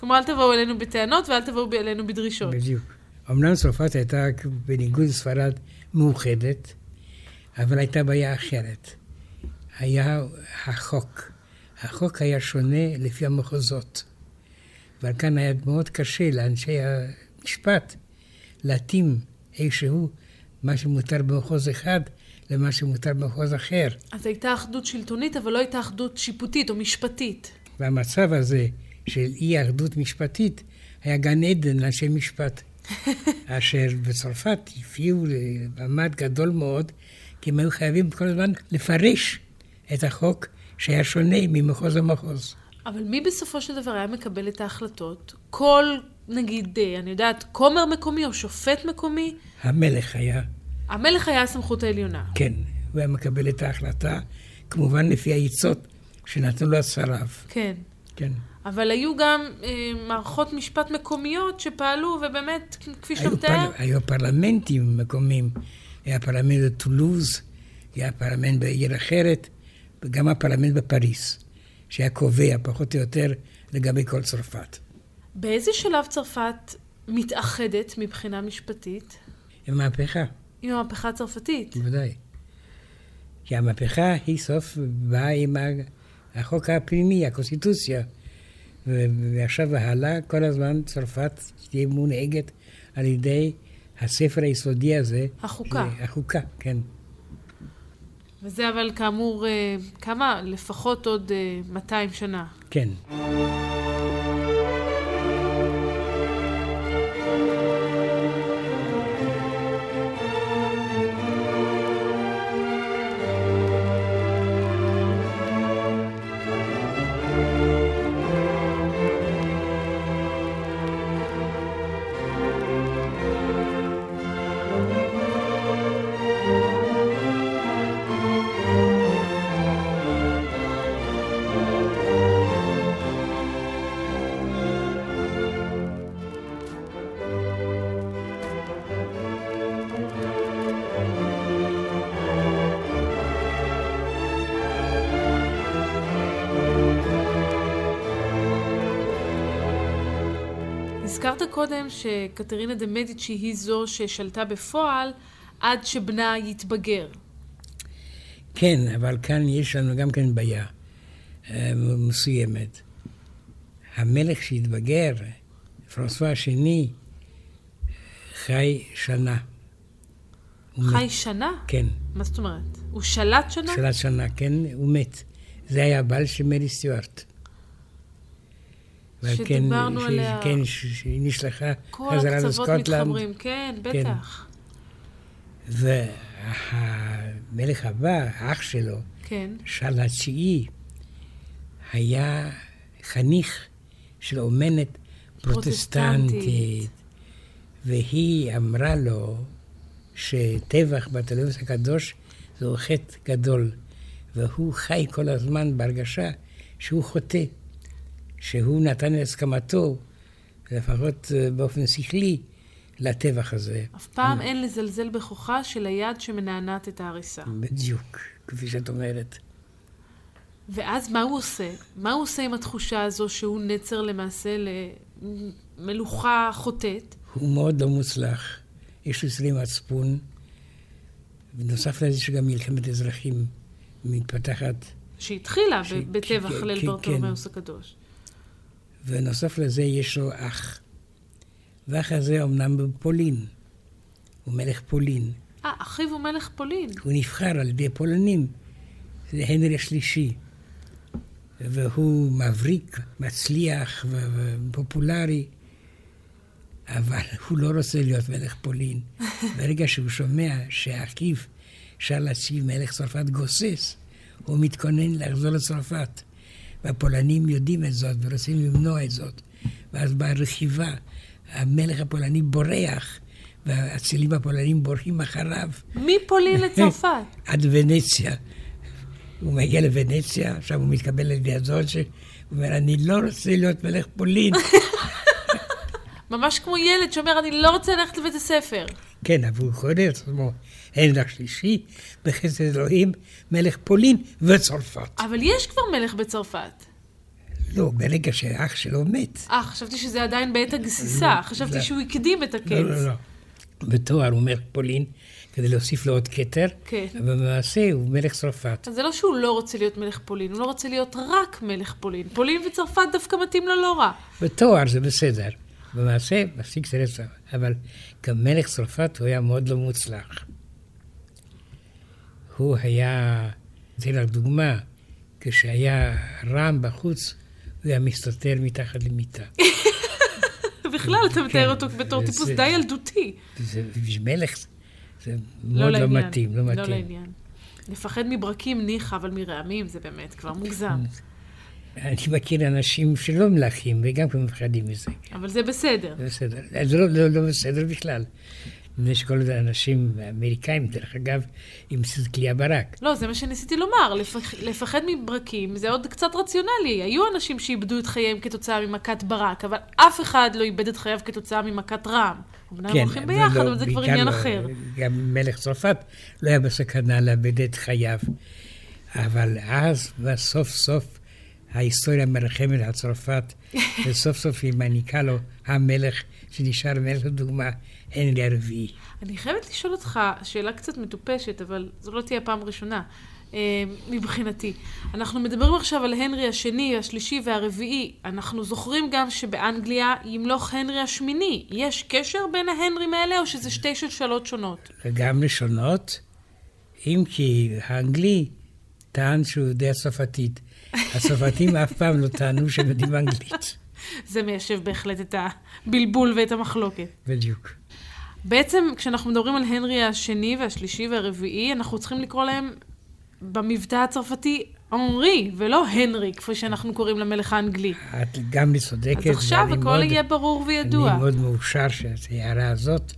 כלומר, אל תבואו אלינו בטענות ואל תבואו אלינו בדרישות. בדיוק. אמנם צרפת הייתה, בניגוד לספרד, מאוחדת, אבל הייתה בעיה אחרת. היה החוק. החוק היה שונה לפי המחוזות. ועל כאן היה מאוד קשה לאנשי המשפט להתאים איכשהו מה שמותר במחוז אחד למה שמותר במחוז אחר. אז הייתה אחדות שלטונית, אבל לא הייתה אחדות שיפוטית או משפטית. והמצב הזה של אי אחדות משפטית היה גן עדן לאנשי משפט, אשר בצרפת הביאו למעמד גדול מאוד, כי הם היו חייבים כל הזמן לפרש את החוק שהיה שונה ממחוז למחוז. אבל מי בסופו של דבר היה מקבל את ההחלטות? כל, נגיד, אה, אני יודעת, כומר מקומי או שופט מקומי? המלך היה, המלך היה הסמכות העליונה. כן, הוא היה מקבל את ההחלטה, כמובן לפי העצות שנתנו לו שריו. כן. כן. אבל היו גם אה, מערכות משפט מקומיות שפעלו, ובאמת, כפי שאתה מתאר, פר... היו פרלמנטים מקומיים. היה פרלמנט בטולוז, היה פרלמנט בעיר אחרת, וגם הפרלמנט בפריס, שהיה קובע פחות או יותר לגבי כל צרפת. באיזה שלב צרפת מתאחדת מבחינה משפטית? עם מהפכה, עם המהפכה הצרפתית. בוודאי. כי המהפכה היא סוף באה עם החוק הפנימי, הקונסטיטוציה. ועכשיו והלאה, כל הזמן צרפת תהיה מונהגת על ידי הספר היסודי הזה. החוקה. החוקה, כן. וזה אבל כאמור, אה, כמה? לפחות עוד אה, 200 שנה. כן. קודם שקטרינה דה מדיצ'י היא זו ששלטה בפועל עד שבנה יתבגר. כן, אבל כאן יש לנו גם כן בעיה אה, מסוימת. המלך שהתבגר, פרנסואה השני, חי שנה. חי מת. שנה? כן, מה זאת אומרת? הוא שלט שנה? שלט שנה, כן, הוא מת. זה היה הבעל של מרי סטיוארט. ועל כן, שדיברנו ש- עליה. כן, שהיא נשלחה כל חזרה הקצוות לסקוטלנד. מתחברים, כן, בטח. והמלך הבא, אח שלו, כן. שרל התשיעי, היה חניך של אומנת פרוטסטנטית. פרוטסטנטית, והיא אמרה לו שטבח בתלמוס הקדוש זהו חטא גדול, והוא חי כל הזמן בהרגשה שהוא חוטא, שהוא נתן את הסכמתו, לפחות אה, באופן שכלי, לטבח הזה. אף פעם אין לזלזל בכוחה של היד שמנענעת את ההריסה. בדיוק, כפי שאת אומרת. ואז מה הוא עושה? מה הוא עושה עם התחושה הזו שהוא נצר למעשה למלוכה חוטאת? הוא מאוד לא מוצלח, יש לו אצלי מצפון, ונוסף לזה שגם מלחמת אזרחים מתפתחת. שהתחילה ש- בטבח כן, ליל כן, ברטולומיאוס הקדוש. ונוסף לזה יש לו אח. והאח הזה אמנם בפולין. הוא מלך פולין. אה, אחיו הוא מלך פולין. הוא נבחר על ידי פולנים. זה הנרי השלישי. והוא מבריק, מצליח ופופולרי, אבל הוא לא רוצה להיות מלך פולין. ברגע שהוא שומע שאחיו שר להציב מלך צרפת גוסס, הוא מתכונן לחזור לצרפת. והפולנים יודעים את זאת ורוצים למנוע את זאת. ואז באה רכיבה, המלך הפולני בורח, והאצילים הפולנים בורחים אחריו. מפולין לצרפת. עד ונציה. הוא מגיע לוונציה, עכשיו הוא מתקבל על ידי הדוד שהוא אומר, אני לא רוצה להיות מלך פולין. ממש כמו ילד שאומר, אני לא רוצה ללכת לבית הספר. כן, אבל הוא קורא את עצמו הנדק שלישי, בחסד אלוהים, מלך פולין וצרפת. אבל יש כבר מלך בצרפת. לא, ברגע שאח שלו מת. אה, חשבתי שזה עדיין בעת הגסיסה. לא, חשבתי זה- שהוא הקדים את הקץ. לא, לא, לא. בתואר הוא מלך פולין, כדי להוסיף לו עוד כתר, כן. אבל במעשה הוא מלך צרפת. אז זה לא שהוא לא רוצה להיות מלך פולין, הוא לא רוצה להיות רק מלך פולין. פולין וצרפת דווקא מתאים לו לא רע. בתואר זה בסדר. במעשה, זה לצרפת. אבל כמלך צרפת הוא היה מאוד לא מוצלח. הוא היה, אתן לך דוגמה, כשהיה רעם בחוץ, הוא היה מסתתר מתחת למיטה. בכלל, אתה מתאר אותו בתור זה- טיפוס די ילדותי. זה מלך, זה מאוד לא לא לעניין. מתאים, לא לא מתאים. לעניין. לפחד מברקים ניחא, אבל מרעמים זה באמת כבר מוגזם. אני מכיר אנשים שלא מלכים, וגם כן מפחדים מזה. אבל זה בסדר. זה בסדר. זה לא, לא, לא בסדר בכלל. יש כל מיני אנשים אמריקאים, דרך אגב, עם צדקליה ברק. לא, זה מה שניסיתי לומר. לפח... לפחד מברקים זה עוד קצת רציונלי. היו אנשים שאיבדו את חייהם כתוצאה ממכת ברק, אבל אף אחד לא איבד את חייו כתוצאה ממכת רעם. אמנם הם הולכים ביחד, ולא, אבל זה כבר עניין לא, אחר. גם מלך צרפת לא היה בסכנה לאבד את חייו. אבל אז, וסוף סוף, ההיסטוריה מרחמת על צרפת, וסוף סוף היא מעניקה לו המלך שנשאר מלך לדוגמה, הנרי הרביעי. אני חייבת לשאול אותך שאלה קצת מטופשת, אבל זו לא תהיה פעם ראשונה, אה, מבחינתי. אנחנו מדברים עכשיו על הנרי השני, השלישי והרביעי. אנחנו זוכרים גם שבאנגליה ימלוך הנרי השמיני. יש קשר בין ההנרים האלה, או שזה שתי שלשלות שונות? וגם לשונות, אם כי האנגלי טען שהוא יודע צרפתית. הצרפתים אף פעם לא טענו שהם יודעים אנגלית. זה מיישב בהחלט את הבלבול ואת המחלוקת. בדיוק. בעצם, כשאנחנו מדברים על הנרי השני והשלישי והרביעי, אנחנו צריכים לקרוא להם במבטא הצרפתי אנרי, ולא הנרי, כפי שאנחנו קוראים למלך האנגלי. את גם צודקת. אז עכשיו הכל מאוד- יהיה ברור וידוע. אני מאוד מאושר שההערה הזאת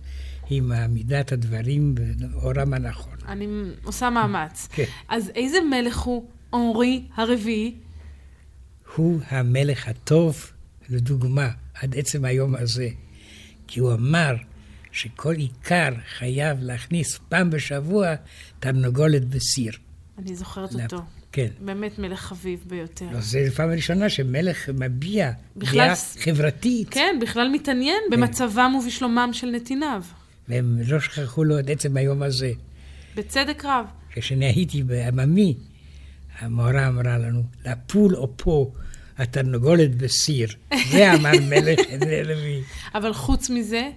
היא מעמידה את הדברים באורם הנכון. אני עושה מאמץ. כן. אז איזה מלך הוא אנרי הרביעי? הוא המלך הטוב, לדוגמה, עד עצם היום הזה. כי הוא אמר שכל עיקר חייב להכניס פעם בשבוע תרנגולת בסיר. אני זוכרת לפ- אותו. כן. באמת מלך חביב ביותר. לא, זו פעם ראשונה שמלך מביע בכלל דעה חברתית. כן, בכלל מתעניין כן. במצבם ובשלומם של נתיניו. והם לא שכחו לו עד עצם היום הזה. בצדק רב. כשאני הייתי בעממי, המורה אמרה לנו, לפול או פה התרנגולת בסיר. זה אמר מלך הרביעי. אבל חוץ מזה,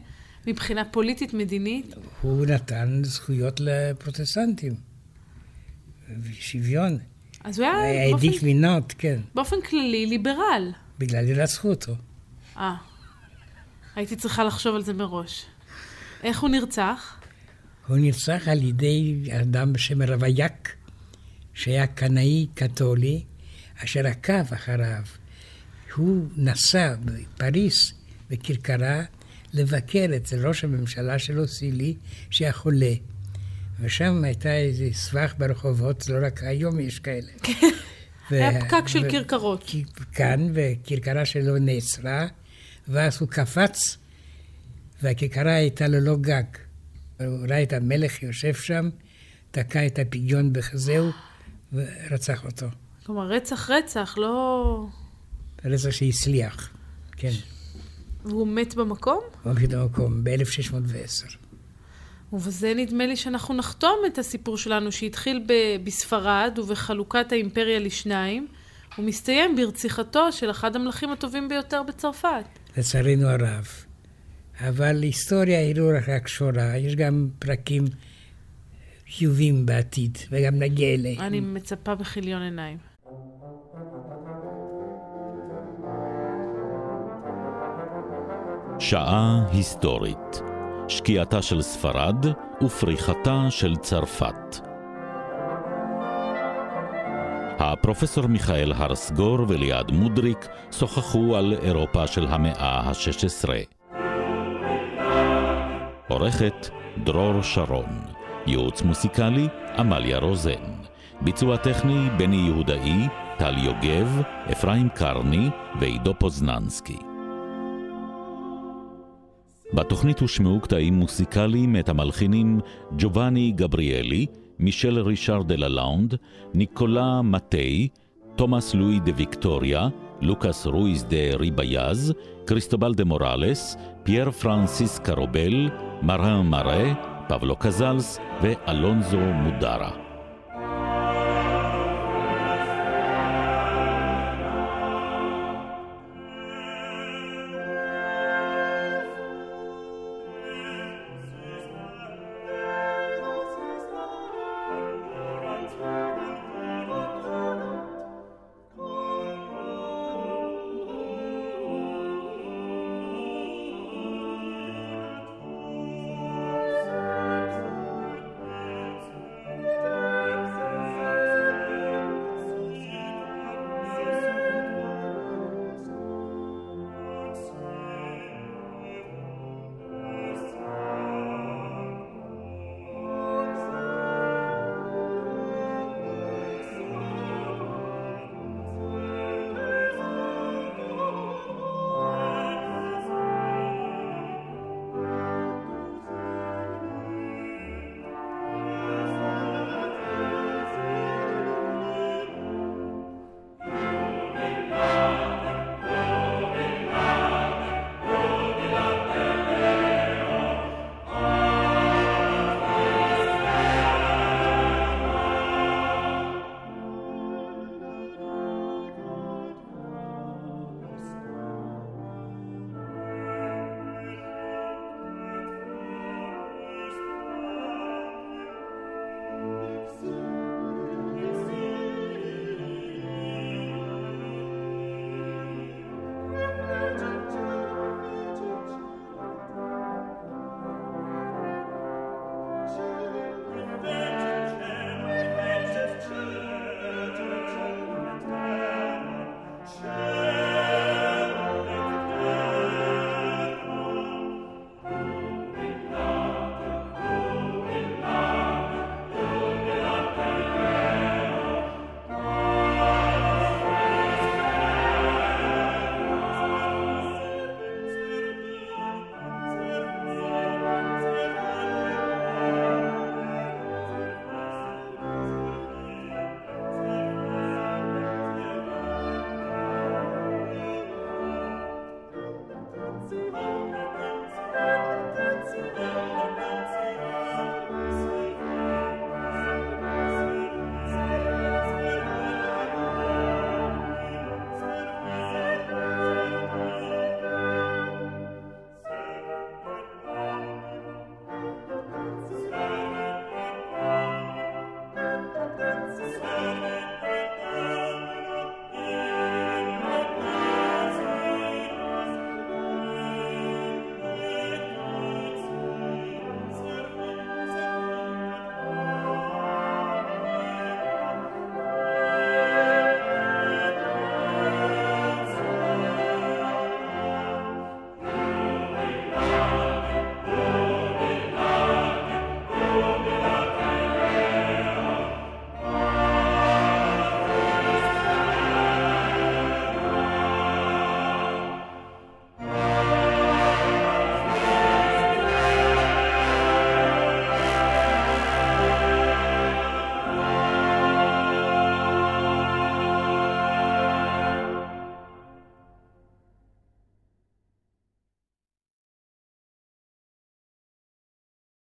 מבחינה פוליטית מדינית, הוא נתן זכויות לפרוטסטנטים. שוויון. אז הוא היה העדיף באופן, מינות, כן. באופן כללי ליברל. בגלל ירצחו אותו. אה, הייתי צריכה לחשוב על זה מראש. איך הוא נרצח? הוא נרצח על ידי אדם בשם רוויאק, שהיה קנאי קתולי, אשר עקב אחריו. הוא נסע בפריס, בכרכרה, לבקר אצל ראש הממשלה שלו, סילי, שהיה חולה. ושם הייתה איזה סבך ברחובות, לא רק היום יש כאלה. היה פקק של כרכרות. כאן, וכרכרה שלו נעצרה, ואז הוא קפץ, והכרכרה הייתה ללא גג. הוא ראה את המלך יושב שם, תקע את הפגיון בחזהו, ורצח אותו. כלומר, רצח רצח, לא... רצח שהצליח, כן. והוא מת במקום? הוא מת במקום, ב-1610. ובזה נדמה לי שאנחנו נחתום את הסיפור שלנו שהתחיל ב- בספרד ובחלוקת האימפריה לשניים, ומסתיים ברציחתו של אחד המלכים הטובים ביותר בצרפת. לצערנו הרב. אבל היסטוריה היא לא רק שורה, יש גם פרקים חיובים בעתיד, וגם נגיע אליהם. אני מצפה בכיליון עיניים. שעה היסטורית שקיעתה של ספרד ופריחתה של צרפת. הפרופסור מיכאל הרסגור וליעד מודריק שוחחו על אירופה של המאה ה-16. עורכת דרור שרון, ייעוץ מוסיקלי עמליה רוזן, ביצוע טכני בני יהודאי, טל יוגב, אפרים קרני ועידו פוזננסקי. בתוכנית הושמעו קטעים מוסיקליים מאת המלחינים ג'ובאני גבריאלי, מישל רישאר דה ללאונד, ניקולה מטי, תומאס לואי דה ויקטוריה, לוקאס רויז דה ריבייז, קריסטובל דה מוראלס, פייר פרנסיס קרובל, מרן מרה, פבלו קזלס ואלונזו מודרה.